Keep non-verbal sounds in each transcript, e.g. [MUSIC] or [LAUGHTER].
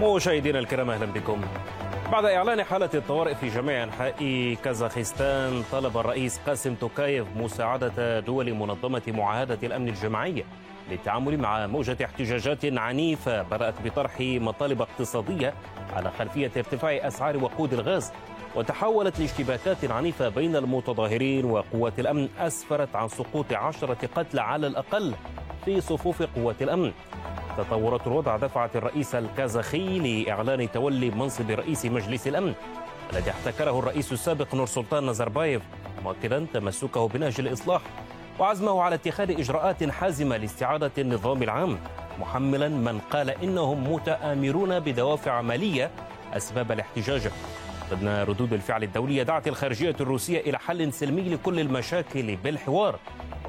مشاهدينا الكرام أهلا بكم. بعد إعلان حالة الطوارئ في جميع أنحاء كازاخستان طلب الرئيس قاسم توكايف مساعدة دول منظمة معاهدة الأمن الجماعيه للتعامل مع موجة احتجاجات عنيفة بدات بطرح مطالب اقتصادية على خلفية ارتفاع أسعار وقود الغاز وتحولت لاشتباكات عنيفة بين المتظاهرين وقوات الأمن أسفرت عن سقوط عشرة قتلى على الأقل. في صفوف قوات الأمن. تطورات الوضع دفعت الرئيس الكازاخي لإعلان تولي منصب رئيس مجلس الأمن الذي احتكره الرئيس السابق نور سلطان نزربايف مؤكدا تمسكه بنهج الإصلاح وعزمه على اتخاذ إجراءات حازمة لاستعادة النظام العام محملا من قال إنهم متآمرون بدوافع مالية أسباب الاحتجاج. ضمن ردود الفعل الدولية دعت الخارجية الروسية إلى حل سلمي لكل المشاكل بالحوار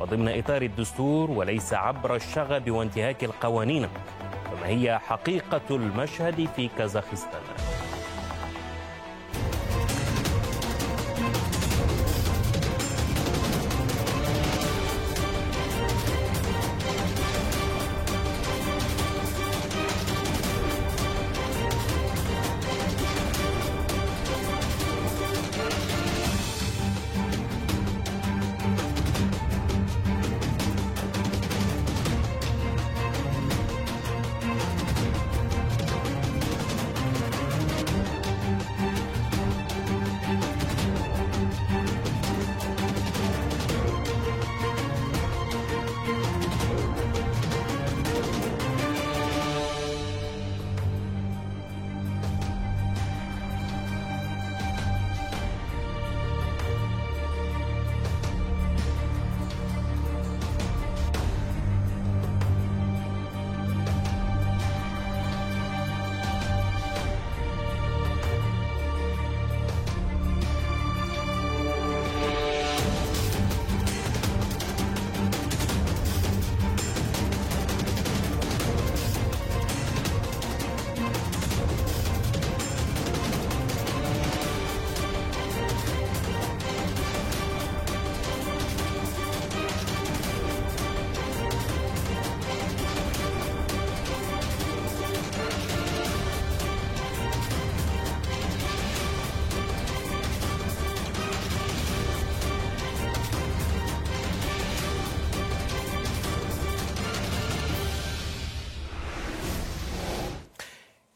وضمن إطار الدستور وليس عبر الشغب وانتهاك القوانين فما هي حقيقة المشهد في كازاخستان؟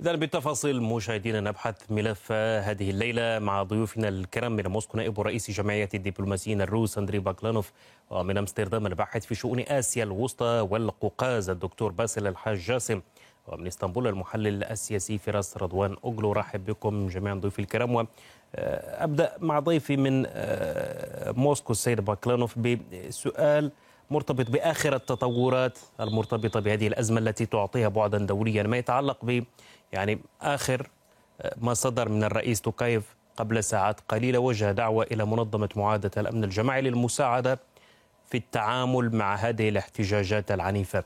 إذا بالتفاصيل مشاهدينا نبحث ملف هذه الليلة مع ضيوفنا الكرام من موسكو نائب رئيس جمعية الدبلوماسيين الروس أندري باكلانوف. ومن أمستردام الباحث في شؤون آسيا الوسطى والقوقاز الدكتور باسل الحاج جاسم. ومن إسطنبول المحلل السياسي فراس رضوان أوغلو. رحب بكم جميعا ضيوفي الكرام. وأبدأ مع ضيفي من موسكو السيد باكلانوف بسؤال مرتبط بآخر التطورات المرتبطة بهذه الأزمة التي تعطيها بعدا دوليا ما يتعلق ب يعني آخر ما صدر من الرئيس توكايف قبل ساعات قليلة وجه دعوة إلى منظمة معاهدة الأمن الجماعي للمساعدة في التعامل مع هذه الاحتجاجات العنيفة.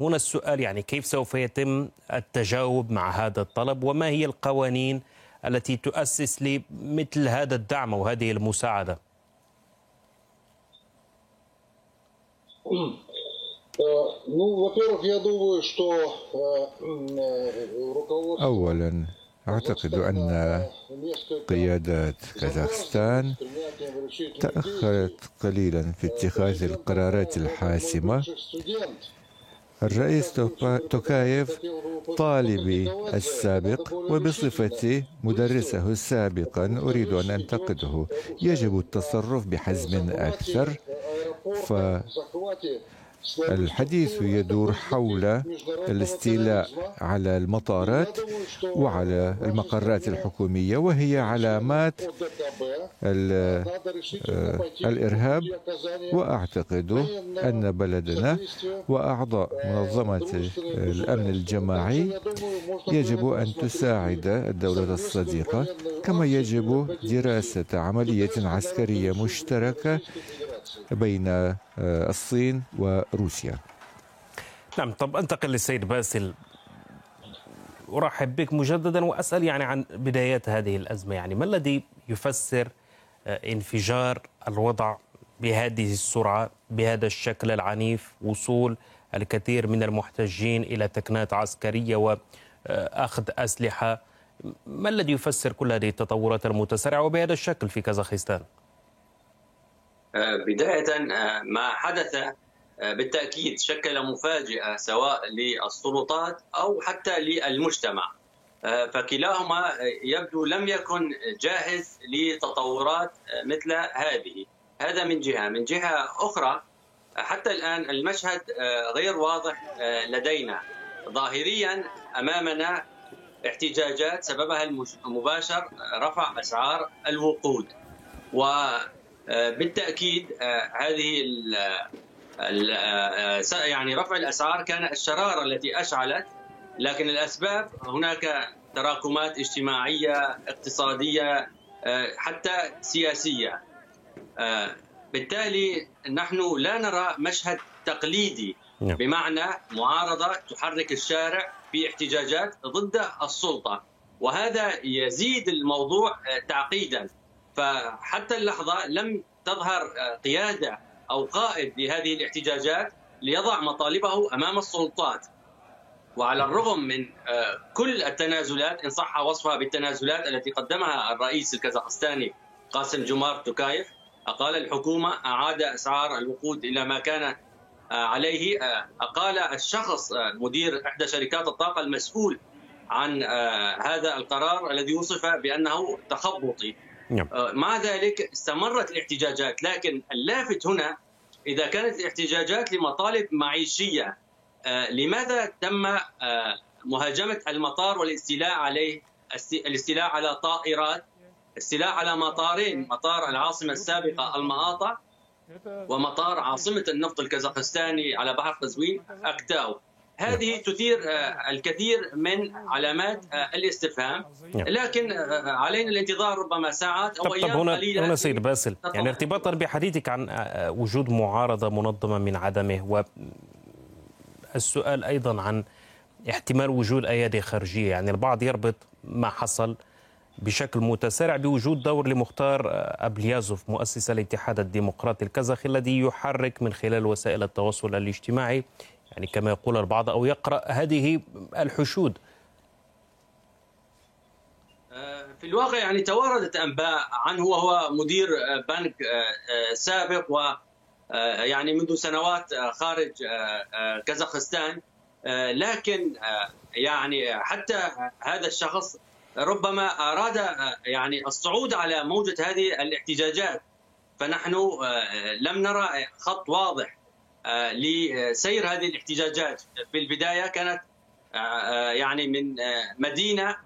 هنا السؤال يعني كيف سوف يتم التجاوب مع هذا الطلب؟ وما هي القوانين التي تؤسس لمثل هذا الدعم وهذه المساعدة؟ [CLEARS THROAT] أولا أعتقد أن قيادات كازاخستان تأخرت قليلا في اتخاذ القرارات الحاسمة. الرئيس توكايف طالبي السابق وبصفتي مدرسه سابقا أريد أن أنتقده يجب التصرف بحزم أكثر ف الحديث يدور حول الاستيلاء على المطارات وعلى المقرات الحكومية وهي علامات الإرهاب. وأعتقد أن بلدنا وأعضاء منظمة الأمن الجماعي يجب أن تساعد الدولة الصديقة كما يجب دراسة عملية عسكرية مشتركة بين الصين وروسيا. نعم طب انتقل للسيد باسل. ارحب بك مجددا واسال يعني عن بدايات هذه الازمه. يعني ما الذي يفسر انفجار الوضع بهذه السرعه بهذا الشكل العنيف وصول الكثير من المحتجين إلى تكنات عسكرية أخذ أسلحة؟ ما الذي يفسر كل هذه التطورات المتسارعة وبهذا الشكل في كازاخستان؟ بداية ما حدث بالتأكيد شكل مفاجأة سواء للسلطات أو حتى للمجتمع. فكلاهما يبدو لم يكن جاهز لتطورات مثل هذه. هذا من جهة. من جهة أخرى حتى الآن المشهد غير واضح لدينا. ظاهريا أمامنا احتجاجات سببها المباشر رفع أسعار الوقود. وبالتأكيد هذه يعني رفع الأسعار كان الشرارة التي أشعلت لكن الأسباب هناك تراكمات اجتماعية اقتصادية حتى سياسية بالتالي نحن لا نرى مشهد تقليدي نعم. بمعنى معارضة تحرك الشارع في احتجاجات ضد السلطة وهذا يزيد الموضوع تعقيدا فحتى اللحظة لم تظهر قيادة أو قائد لهذه الاحتجاجات ليضع مطالبه أمام السلطات. وعلى الرغم من كل التنازلات إن صح وصفها بالتنازلات التي قدمها الرئيس الكازاخستاني قاسم جمار توكايف أقال الحكومة أعاد أسعار الوقود إلى ما كان عليه. أقال الشخص مدير إحدى شركات الطاقة المسؤول عن هذا القرار الذي وصف بأنه تخبطي. نعم. مع ذلك استمرت الاحتجاجات لكن اللافت هنا إذا كانت الاحتجاجات لمطالب معيشية لماذا تم مهاجمة المطار والاستيلاء عليه الاستيلاء على طائرات استيلاء على مطارين مطار العاصمة السابقة المآطة ومطار عاصمة النفط الكازاخستاني على بحر قزوين أكتاو هذه تثير الكثير من علامات الاستفهام. لكن علينا الانتظار ربما ساعات أو أيام هنا قليلة. هنا سيد باسل يعني ارتباطا بحديثك عن وجود معارضة منظمة من عدمه والسؤال أيضا عن احتمال وجود أيادي خارجية. يعني البعض يربط ما حصل بشكل متسارع بوجود دور لمختار أبليازوف مؤسس الاتحاد الديمقراطي الكازاخي الذي يحرك من خلال وسائل التواصل الاجتماعي يعني كما يقول البعض أو يقرأ هذه الحشود. في الواقع يعني توردت أنباء عنه وهو مدير بنك سابق و يعني منذ سنوات خارج كازاخستان. لكن يعني حتى هذا الشخص ربما أراد يعني الصعود على موجة هذه الاحتجاجات. فنحن لم نرى خط واضح لسير هذه الاحتجاجات. في البداية كانت يعني من مدينة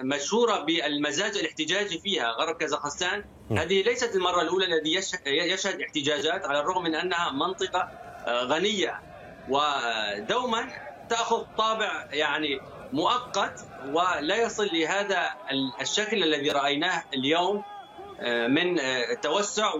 مشهورة بالمزاج الاحتجاجي فيها غرب كازاخستان. هذه ليست المرة الأولى الذي يشهد احتجاجات على الرغم من أنها منطقة غنية. ودوما تأخذ طابع يعني مؤقت ولا يصل لهذا الشكل الذي رأيناه اليوم من توسع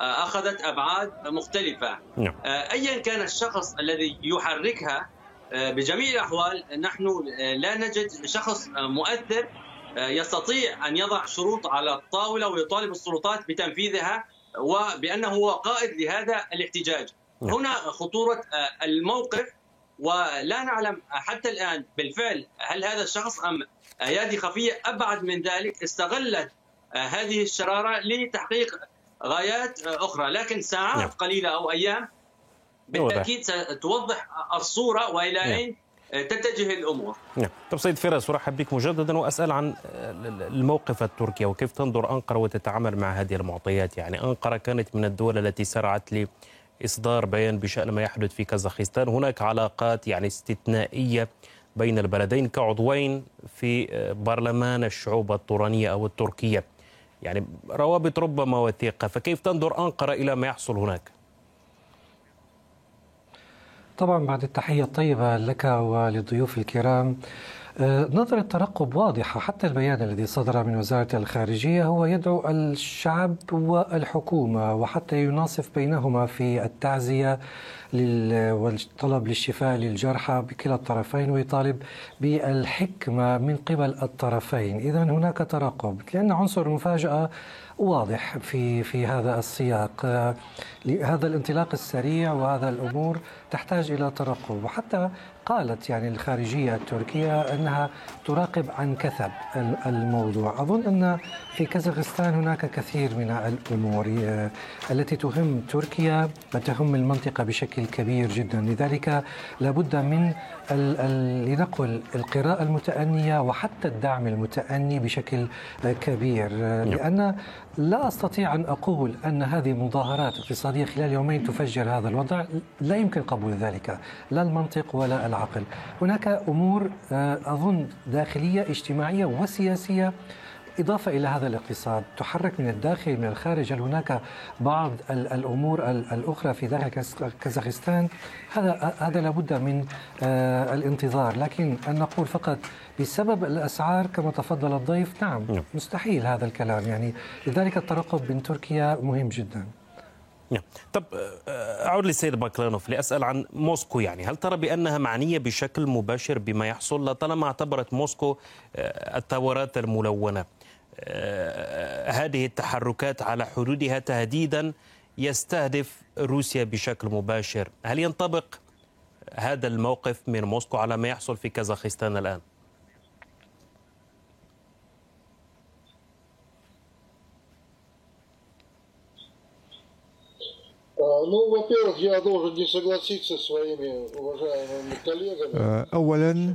واخذت أبعاد مختلفة نعم. ايا كان الشخص الذي يحركها بجميع الأحوال نحن لا نجد شخص مؤثر يستطيع أن يضع شروط على الطاولة ويطالب السلطات بتنفيذها وبأنه هو قائد لهذا الاحتجاج نعم. هنا خطورة الموقف ولا نعلم حتى الآن بالفعل هل هذا الشخص أم ايادي خفية أبعد من ذلك استغلت هذه الشرارة لتحقيق غايات أخرى لكن ساعات نعم. قليلة أو أيام بالتأكيد ستوضح الصورة وإلى نعم. أين تتجه الأمور. نعم، طب سيد فراس أرحب بك مجددا وأسأل عن الموقف التركي وكيف تنظر أنقرة وتتعامل مع هذه المعطيات، يعني أنقرة كانت من الدول التي سرعت لي إصدار بيان بشأن ما يحدث في كازاخستان هناك علاقات يعني استثنائية بين البلدين كعضوين في برلمان الشعوب الطورانية أو التركية يعني روابط ربما وثيقة فكيف تنظر أنقرة إلى ما يحصل هناك؟ طبعا بعد التحية الطيبة لك وللضيوف الكرام نظرة ترقب واضحة حتى البيان الذي صدر من وزارة الخارجية هو يدعو الشعب والحكومة وحتى يناصف بينهما في التعزية والطلب للشفاء للجرحى بكلا الطرفين ويطالب بالحكمة من قبل الطرفين. إذا هناك ترقب لأن عنصر المفاجأة واضح في في هذا السياق. هذا الانطلاق السريع وهذا الأمور تحتاج إلى ترقب. وحتى قالت يعني الخارجية التركية إنها تراقب عن كثب الموضوع أظن إن في كازاخستان هناك كثير من الأمور التي تهم تركيا وتهم المنطقة بشكل كبير جدا لذلك لابد من لنقل القراءة المتأنية وحتى الدعم المتأني بشكل كبير نعم. لا أستطيع أن أقول أن هذه مظاهرات اقتصادية خلال يومين تفجر هذا الوضع. لا يمكن قبول ذلك لا المنطق ولا العقل. هناك أمور آه، أظن داخلية اجتماعية وسياسية إضافة إلى هذا الاقتصاد تحرك من الداخل من الخارج هل هناك بعض الأمور الأخرى في داخل كازاخستان هذا هذا لابد من آه، الانتظار لكن أن نقول فقط بسبب الأسعار كما تفضل الضيف نعم, نعم. مستحيل هذا الكلام يعني لذلك الترقب من تركيا مهم جدا نعم. طب آه، أعود للسيد باكلانوف لأسأل عن موسكو يعني هل ترى بأنها معنية بشكل مباشر بما يحصل طالما اعتبرت موسكو آه، الثورات الملونة هذه التحركات على حدودها تهديدا يستهدف روسيا بشكل مباشر هل ينطبق هذا الموقف من موسكو على ما يحصل في كازاخستان الآن؟ أولا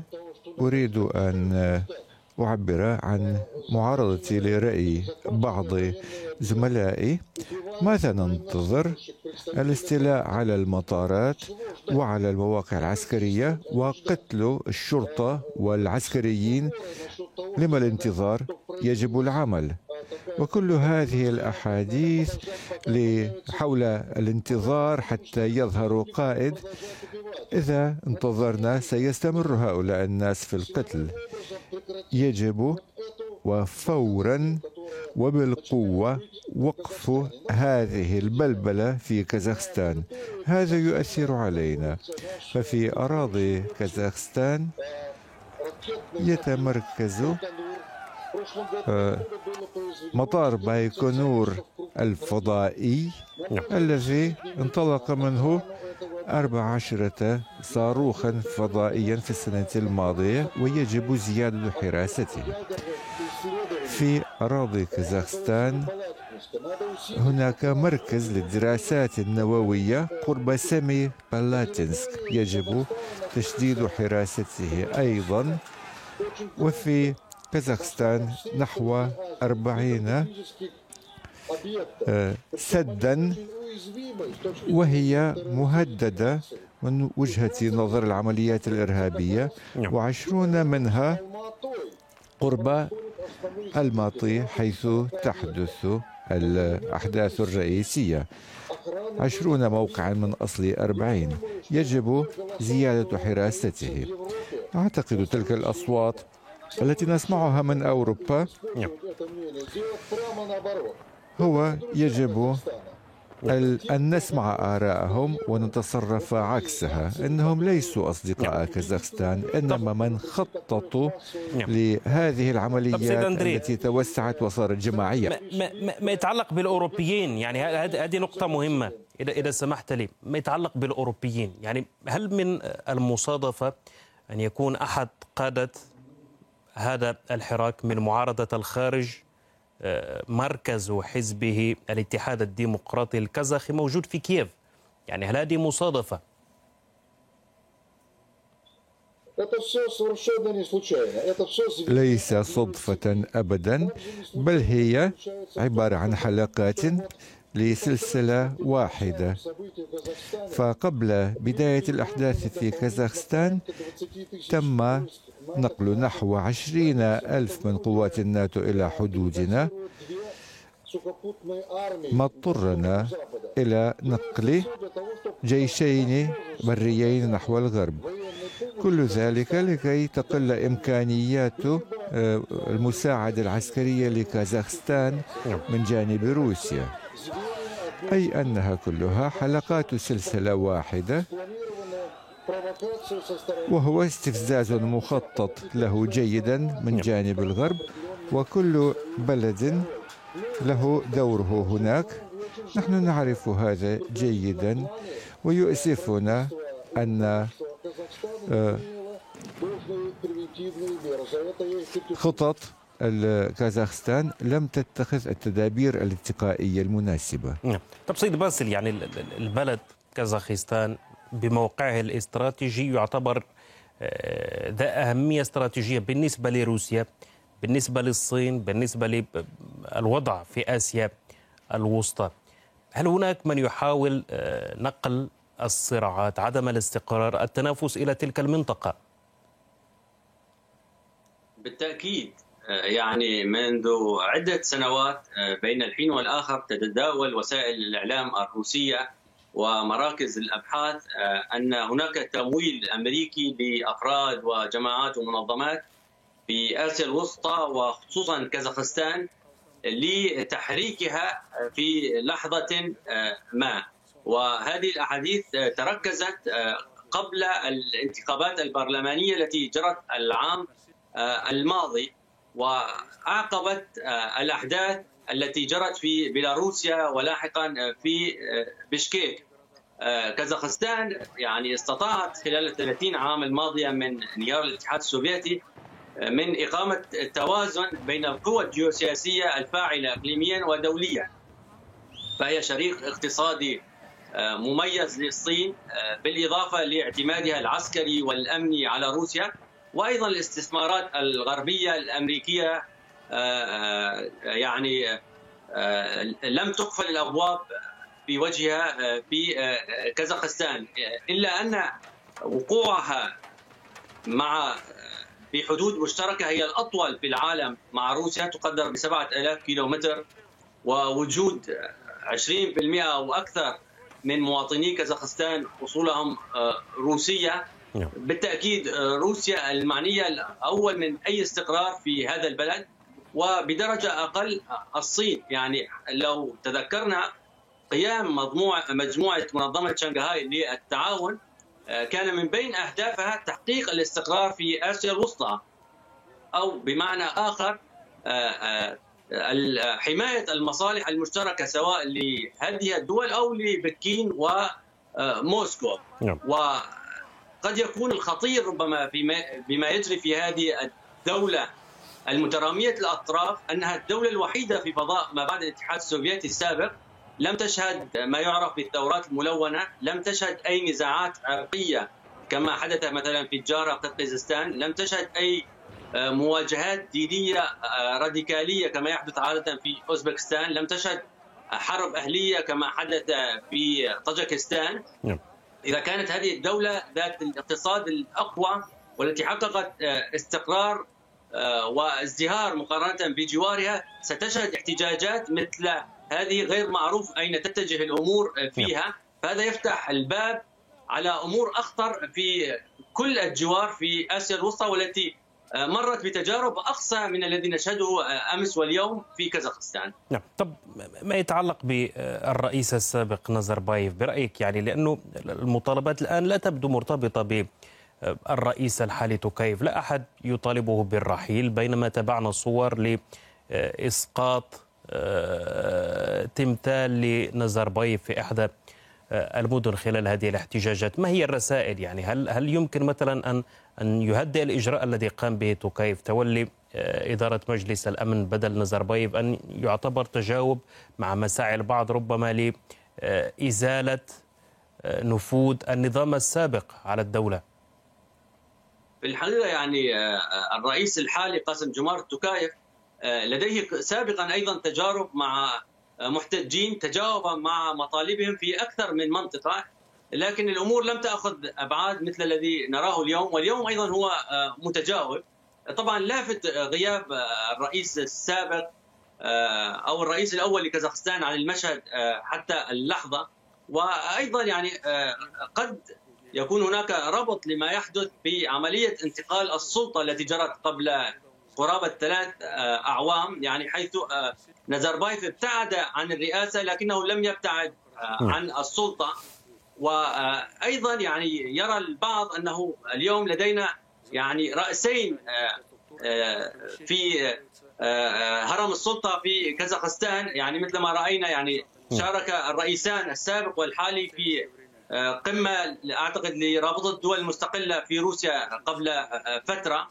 أريد أن أعبر عن معارضتي لرأي بعض زملائي. ماذا ننتظر؟ الاستيلاء على المطارات وعلى المواقع العسكرية وقتل الشرطة والعسكريين. لما الانتظار يجب العمل. وكل هذه الأحاديث حول الانتظار حتى يظهر قائد. إذا انتظرنا سيستمر هؤلاء الناس في القتل. يجب وفورا وبالقوة وقف هذه البلبلة في كازاخستان. هذا يؤثر علينا. ففي أراضي كازاخستان يتمركز آه، مطار بايكونور الفضائي الذي انطلق منه أربع عشرة صاروخا فضائيا في السنة الماضية ويجب زيادة حراسته. في أراضي كازاخستان هناك مركز للدراسات النووية قرب سامي بالاتنسك يجب تشديد حراسته أيضا. وفي كازاخستان نحو أربعين آه، سدا وهي مهددة من وجهة نظر العمليات الإرهابية نعم. وعشرون منها قرب الماطي حيث تحدث الأحداث الرئيسية عشرون موقعا من أصل أربعين يجب زيادة حراسته أعتقد تلك الأصوات التي نسمعها من أوروبا نعم. هو يجب أن نسمع آراءهم ونتصرف عكسها إنهم ليسوا أصدقاء نعم. كازاخستان إنما من خططوا نعم. لهذه العمليات التي توسعت وصارت جماعية ما, ما, ما يتعلق بالأوروبيين يعني هذه نقطة مهمة إذا إذا سمحت لي ما يتعلق بالأوروبيين يعني هل من المصادفة أن يكون أحد قادة هذا الحراك من معارضة الخارج مركز حزبه الاتحاد الديمقراطي الكازاخي موجود في كييف. يعني هل هذه مصادفة؟ ليس صدفة أبدا بل هي عبارة عن حلقات لسلسلة واحدة. فقبل بداية الأحداث في كازاخستان تم نقل نحو عشرين ألف من قوات الناتو إلى حدودنا ما اضطرنا إلى نقل جيشين بريين نحو الغرب. كل ذلك لكي تقل إمكانيات آه، المساعدة العسكرية لكازاخستان من جانب روسيا. أي أنها كلها حلقات سلسلة واحدة وهو استفزاز مخطط له جيدا من جانب الغرب وكل بلد له دوره هناك نحن نعرف هذا جيدا ويؤسفنا أن آه، خطط كازاخستان لم تتخذ التدابير الاتقائية المناسبة نعم. طب سيد باسل يعني البلد كازاخستان بموقعه الاستراتيجي يعتبر آه، ذا أهمية استراتيجية بالنسبة لروسيا بالنسبة للصين بالنسبة للوضع في آسيا الوسطى. هل هناك من يحاول آه، نقل الصراعات عدم الاستقرار التنافس إلى تلك المنطقة؟ بالتأكيد آه، يعني منذ عدة سنوات بين الحين والآخر تتداول وسائل الإعلام الروسية ومراكز الأبحاث آه، أن هناك تمويل أمريكي لأفراد وجماعات ومنظمات في آسيا الوسطى وخصوصا كازاخستان لتحريكها في لحظة آه، ما. وهذه الأحاديث تركزت آه، قبل الانتخابات البرلمانية التي جرت العام الماضي وأعقبت الأحداث التي جرت في بيلاروسيا ولاحقا في بشكيك آه، كازاخستان يعني استطاعت خلال ال 30 عام الماضية من انهيار الاتحاد السوفيتي آه، من إقامة توازن بين القوى الجيوسياسية الفاعلة اقليميا ودوليا. فهي شريك اقتصادي آه، مميز للصين بالإضافة لاعتمادها العسكري والأمني على روسيا وأيضا الاستثمارات الغربية الأمريكية يعني لم تقفل الأبواب في وجهها في كازاخستان إلا أن وقوعها مع في حدود مشتركة هي الأطول في العالم مع روسيا تقدر ب 7000 كيلومتر ووجود 20% أو أكثر من مواطني كازاخستان أصولهم روسية. نعم. بالتأكيد روسيا المعنية الأول من أي استقرار في هذا البلد. وبدرجة أقل الصين يعني لو تذكرنا قيام مجموعة مجموعة منظمة شنغهاي للتعاون آه، كان من بين أهدافها تحقيق الاستقرار في آسيا الوسطى أو بمعنى آخر آه، آه، حماية المصالح المشتركة سواء لهذه الدول أو لبكين وموسكو نعم. وقد يكون الخطير ربما بما يجري في هذه الدولة المترامية الأطراف أنها الدولة الوحيدة في فضاء ما بعد الاتحاد السوفيتي السابق. لم تشهد ما يعرف بالثورات الملونة لم تشهد أي نزاعات عرقية كما حدث مثلا في الجارة قرقيزستان لم تشهد أي آه، مواجهات دينية آه، راديكالية كما يحدث عادة في أوزبكستان. لم تشهد حرب أهلية كما حدث في طاجكستان. نعم. إذا كانت هذه الدولة ذات الاقتصاد الأقوى والتي حققت آه، استقرار وازدهار مقارنة بجوارها ستشهد احتجاجات مثل هذه غير معروف أين تتجه الأمور فيها. فهذا يفتح الباب على أمور أخطر في كل الجوار في آسيا الوسطى والتي مرت بتجارب أقصى من الذي نشهده أمس واليوم في كازاخستان. نعم. طب ما يتعلق بالرئيس السابق نزربايف برأيك يعني؟ لأنه المطالبات الآن لا تبدو مرتبطة ب الرئيس الحالي توكايف لا أحد يطالبه بالرحيل بينما تابعنا صور لإسقاط آه، تمثال لنزربايف في إحدى آه، المدن خلال هذه الاحتجاجات. ما هي الرسائل يعني؟ هل هل يمكن مثلا أن أن يهدئ الإجراء الذي قام به توكايف تولي آه، إدارة مجلس الأمن بدل نزربايف أن يعتبر تجاوب مع مساعي البعض ربما لإزالة نفوذ النظام السابق على الدولة. في الحقيقة يعني الرئيس الحالي قاسم جمار توكايف آه، لديه سابقا أيضا تجارب مع محتجين تجاوب مع مطالبهم في أكثر من منطقة لكن الأمور لم تأخذ أبعاد مثل الذي نراه اليوم واليوم أيضا هو آه، متجاوب. طبعا لافت غياب الرئيس السابق آه، أو الرئيس الأول لكازاخستان عن المشهد حتى اللحظة. وأيضا يعني قد يكون هناك ربط لما يحدث بعملية انتقال السلطة التي جرت قبل قرابة ثلاث أعوام يعني حيث نزربايف ابتعد عن الرئاسة لكنه لم يبتعد عن السلطة. وأيضا يعني يرى البعض أنه اليوم لدينا يعني رأسين في هرم السلطة في كازاخستان. يعني مثل ما رأينا يعني شارك الرئيسان السابق والحالي في قمة أعتقد لرابطه الدول المستقلة في روسيا قبل فترة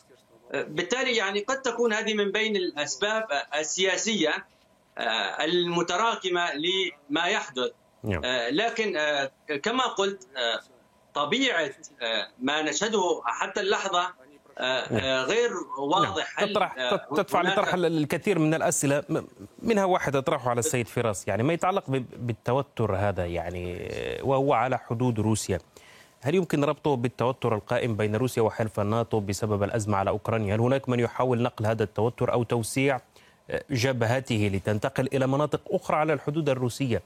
بالتالي يعني قد تكون هذه من بين الأسباب السياسية المتراكمة لما يحدث نعم. لكن كما قلت طبيعة ما نشهده حتى اللحظة غير واضح نعم. تطرح تدفع لطرح الكثير من الأسئلة منها واحد أطرحه على السيد فراس يعني ما يتعلق بالتوتر هذا يعني وهو على حدود روسيا هل يمكن ربطه بالتوتر القائم بين روسيا وحلف الناتو بسبب الأزمة على أوكرانيا؟ هل هناك من يحاول نقل هذا التوتر أو توسيع جبهته لتنتقل إلى مناطق أخرى على الحدود الروسية؟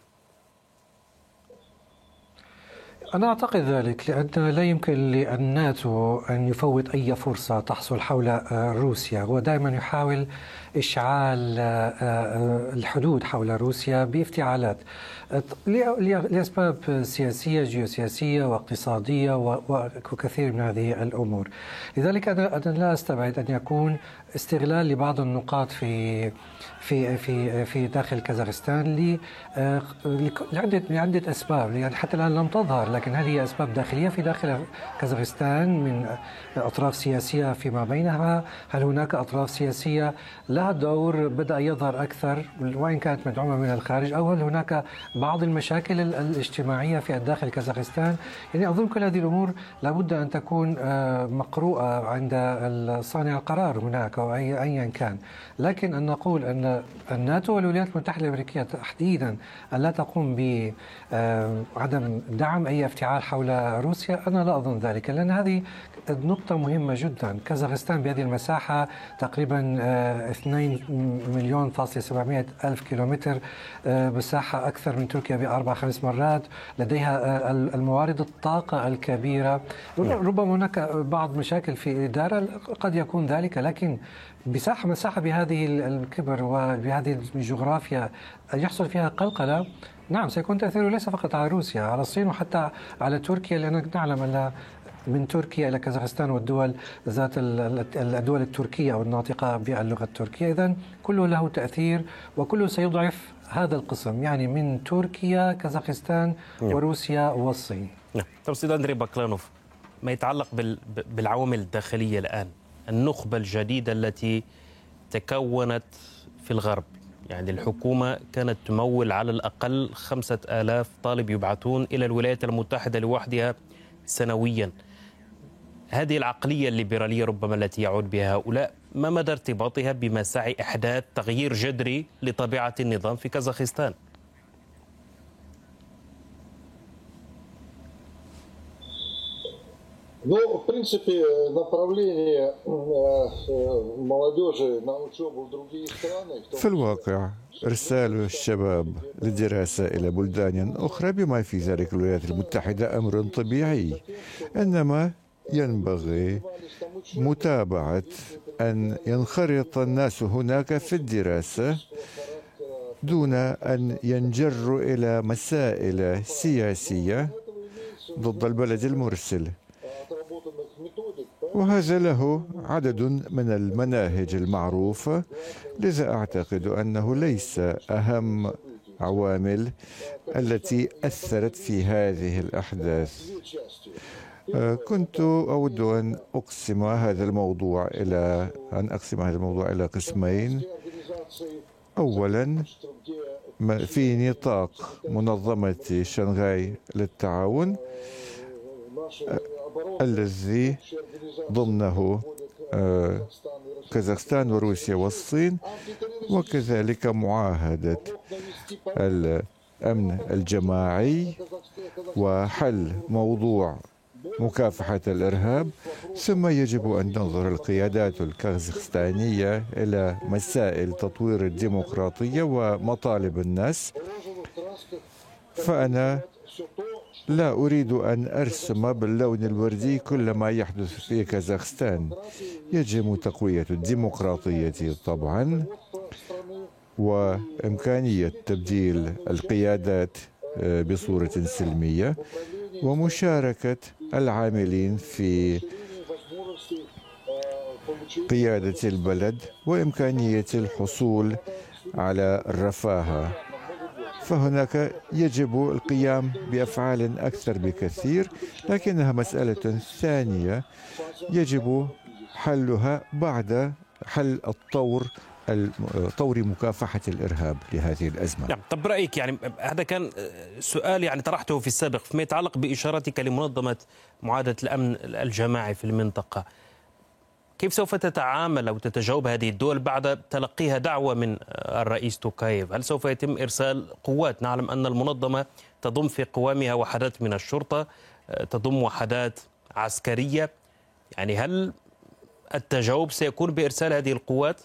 أنا أعتقد ذلك لأن لا يمكن للناتو أن يفوت أي فرصة تحصل حول روسيا. هو دائما يحاول إشعال الحدود حول روسيا بافتعالات لأسباب سياسية جيوسياسية واقتصادية وكثير من هذه الأمور. لذلك أنا لا أستبعد أن يكون استغلال لبعض النقاط في في في في داخل كازاخستان لعدة لعدة أسباب. يعني حتى الآن لم تظهر لكن هل هي أسباب داخلية في داخل كازاخستان من أطراف سياسية فيما بينها. هل هناك أطراف سياسية لها دور بدأ يظهر أكثر وإن كانت مدعومة من الخارج أو هل هناك بعض المشاكل الاجتماعية في الداخل كازاخستان؟ يعني أظن كل هذه الأمور لابد أن تكون مقروءة عند صانع القرار هناك أو ايا كان. لكن أن نقول أن الناتو والولايات المتحدة الأمريكية تحديدا أن لا تقوم بعدم دعم أي افتعال حول روسيا. أنا لا أظن ذلك لأن هذه نقطة مهمة جدا. كازاخستان بهذه المساحة تقريبا 2 مليون فاصلة 700 ألف كيلومتر مساحة أكثر من تركيا بأربع خمس مرات. لديها الموارد الطاقة الكبيرة. ربما هناك بعض مشاكل في الإدارة قد يكون ذلك لكن مساحة مساحة بهذه الكبر وبهذه الجغرافيا يحصل فيها قلقلة؟ نعم سيكون تأثيره ليس فقط على روسيا على الصين وحتى على تركيا لأن نعلم أن من تركيا إلى كازاخستان والدول ذات الدول التركية أو الناطقة باللغة التركية، اذا كله له تأثير وكله سيضعف هذا القسم يعني من تركيا كازاخستان وروسيا والصين. نعم، طب سيد أندري باكلانوف ما يتعلق بالعوامل الداخلية الآن، النخبة الجديدة التي تكونت في الغرب يعني الحكومة كانت تمول على الأقل خمسة آلاف طالب يبعثون إلى الولايات المتحدة لوحدها سنويا هذه العقلية الليبرالية ربما التي يعود بها هؤلاء ما مدى ارتباطها بمساعي إحداث تغيير جذري لطبيعة النظام في كازاخستان؟ Ну, в принципе, направление молодежи на учебу в другие страны... في الواقع إرسال الشباب للدراسة إلى بلدان أخرى بما في ذلك الولايات المتحدة أمر طبيعي إنما ينبغي متابعة أن ينخرط الناس هناك في الدراسة دون أن ينجروا إلى مسائل سياسية ضد البلد المرسل وهذا له عدد من المناهج المعروفة لذا أعتقد أنه ليس أهم عوامل التي أثرت في هذه الأحداث. كنت أود أن أقسم هذا الموضوع إلى أن أقسم هذا الموضوع إلى قسمين. أولا في نطاق منظمة شنغهاي للتعاون. الذي ضمنه كازاخستان وروسيا والصين وكذلك معاهدة الأمن الجماعي وحل موضوع مكافحة الإرهاب. ثم يجب أن تنظر القيادات الكازاخستانية إلى مسائل تطوير الديمقراطية ومطالب الناس. فأنا لا أريد أن أرسم باللون الوردي كل ما يحدث في كازاخستان. يجب تقوية الديمقراطية طبعا وإمكانية تبديل القيادات آه، بصورة سلمية ومشاركة العاملين في قيادة البلد وإمكانية الحصول على الرفاهة. فهناك يجب القيام بأفعال أكثر بكثير لكنها مسألة ثانية. يجب حلها بعد حل الطور طور مكافحة الإرهاب لهذه الأزمة. نعم طب برأيك يعني هذا كان سؤال يعني طرحته في السابق فيما يتعلق بإشارتك لمنظمة معاهدة الأمن الجماعي في المنطقة. كيف سوف تتعامل أو تتجاوب هذه الدول بعد تلقيها دعوة من الرئيس توكايف هل سوف يتم إرسال قوات؟ نعلم أن المنظمة تضم في قوامها وحدات من الشرطة تضم وحدات عسكرية. يعني هل التجاوب سيكون بإرسال هذه القوات؟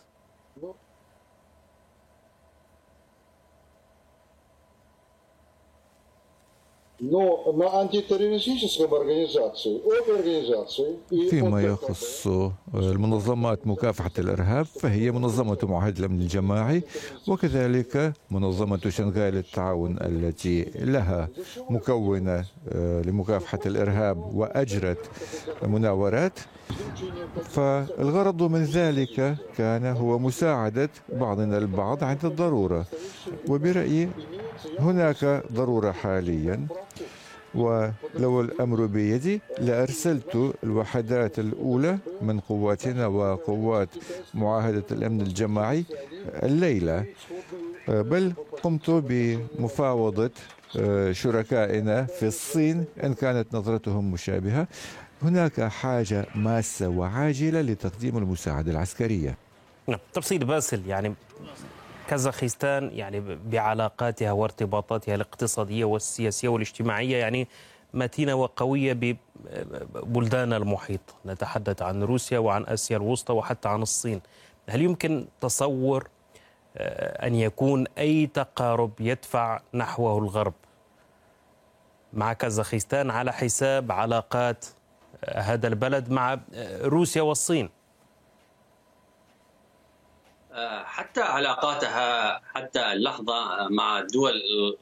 فيما يخص المنظمات مكافحة الإرهاب فهي منظمة معاهدة الأمن الجماعي وكذلك منظمة شنغهاي للتعاون التي لها مكونة آه، لمكافحة الإرهاب وأجرت مناورات. فالغرض من ذلك كان هو مساعدة بعضنا البعض عند الضرورة. وبرأيي هناك ضرورة حاليا. ولو الأمر بيدي لأرسلت الوحدات الأولى من قواتنا وقوات معاهدة الأمن الجماعي الليلة. بل قمت بمفاوضة آه، شركائنا في الصين إن كانت نظرتهم مشابهة. هناك حاجة ماسة وعاجلة لتقديم المساعدة العسكرية. نعم تفصيل باسل يعني كازاخستان يعني بعلاقاتها وارتباطاتها الاقتصادية والسياسية والاجتماعية يعني متينة وقوية ببلدان المحيط. نتحدث عن روسيا وعن آسيا الوسطى وحتى عن الصين. هل يمكن تصور آه، أن يكون أي تقارب يدفع نحوه الغرب مع كازاخستان على حساب علاقات آه، هذا البلد مع آه، روسيا والصين؟ حتى علاقاتها حتى اللحظة مع الدول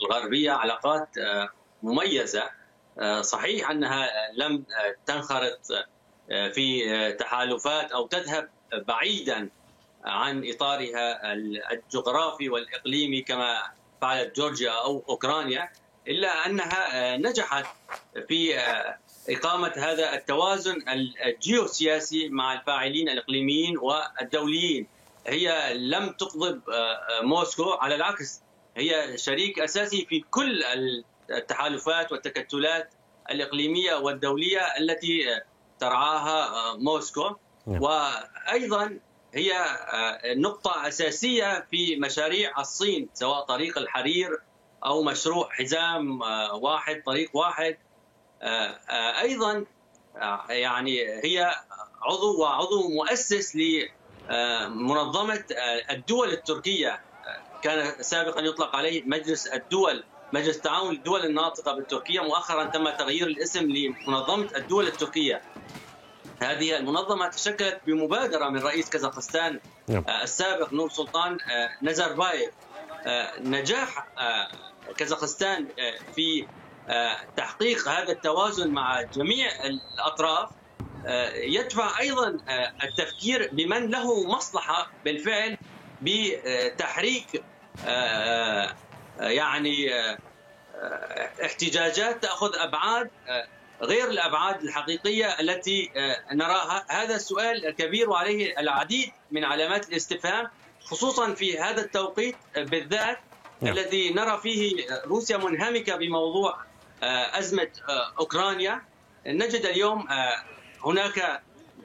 الغربية علاقات مميزة. صحيح أنها لم تنخرط في تحالفات أو تذهب بعيدا عن إطارها الجغرافي والإقليمي كما فعلت جورجيا أو أوكرانيا إلا أنها نجحت في إقامة هذا التوازن الجيوسياسي مع الفاعلين الإقليميين والدوليين. هي لم تغضب آه، آه، موسكو على العكس هي شريك أساسي في كل التحالفات والتكتلات الإقليمية والدولية التي ترعاها آه، موسكو نعم. وأيضا هي نقطة أساسية في مشاريع الصين سواء طريق الحرير أو مشروع حزام واحد طريق واحد أيضا يعني هي عضو وعضو مؤسس منظمة آه، الدول التركية آه، كان سابقا يطلق عليه مجلس الدول مجلس تعاون الدول الناطقة بالتركية مؤخرا تم تغيير الاسم لمنظمة الدول التركية هذه المنظمة تشكلت بمبادرة من رئيس كازاخستان نعم. آه، السابق نور سلطان نزاربايف نجاح كازاخستان في تحقيق هذا التوازن مع جميع الأطراف يدفع أيضا آه، التفكير بمن له مصلحة بالفعل بتحريك آه، يعني احتجاجات تأخذ أبعاد غير الأبعاد الحقيقية التي نراها هذا السؤال كبير وعليه العديد من علامات الاستفهام خصوصا في هذا التوقيت بالذات نعم. الذي نرى فيه روسيا منهمكة بموضوع أزمة أوكرانيا نجد اليوم هناك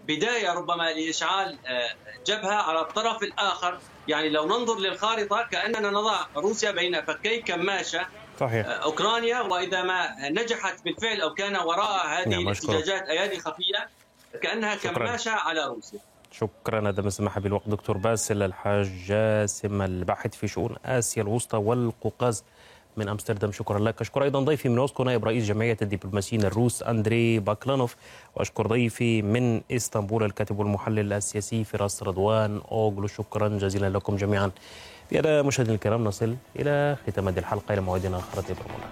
بداية ربما لإشعال آه، جبهة على الطرف الآخر. يعني لو ننظر للخارطة كأننا نضع روسيا بين فكي كماشة صحيح. آه، أوكرانيا. وإذا ما نجحت بالفعل أو كان وراء هذه نعم الاحتجاجات أيادي خفية كأنها شكرا. كماشة على روسيا. شكرا هذا ما سمح بالوقت دكتور باسل الحاج جاسم الباحث في شؤون آسيا الوسطى والقوقاز. من أمستردام. شكرا لك. أشكر أيضا ضيفي من موسكو نائب رئيس جمعية الدبلوماسيين الروس أندري باكلانوف. وأشكر ضيفي من إسطنبول الكاتب والمحلل السياسي فراس رضوان أوغلو. شكرا جزيلا لكم جميعا. بهذا مشاهدينا الكرام نصل إلى ختام هذه الحلقة. إلى موعدنا آخر. برمونا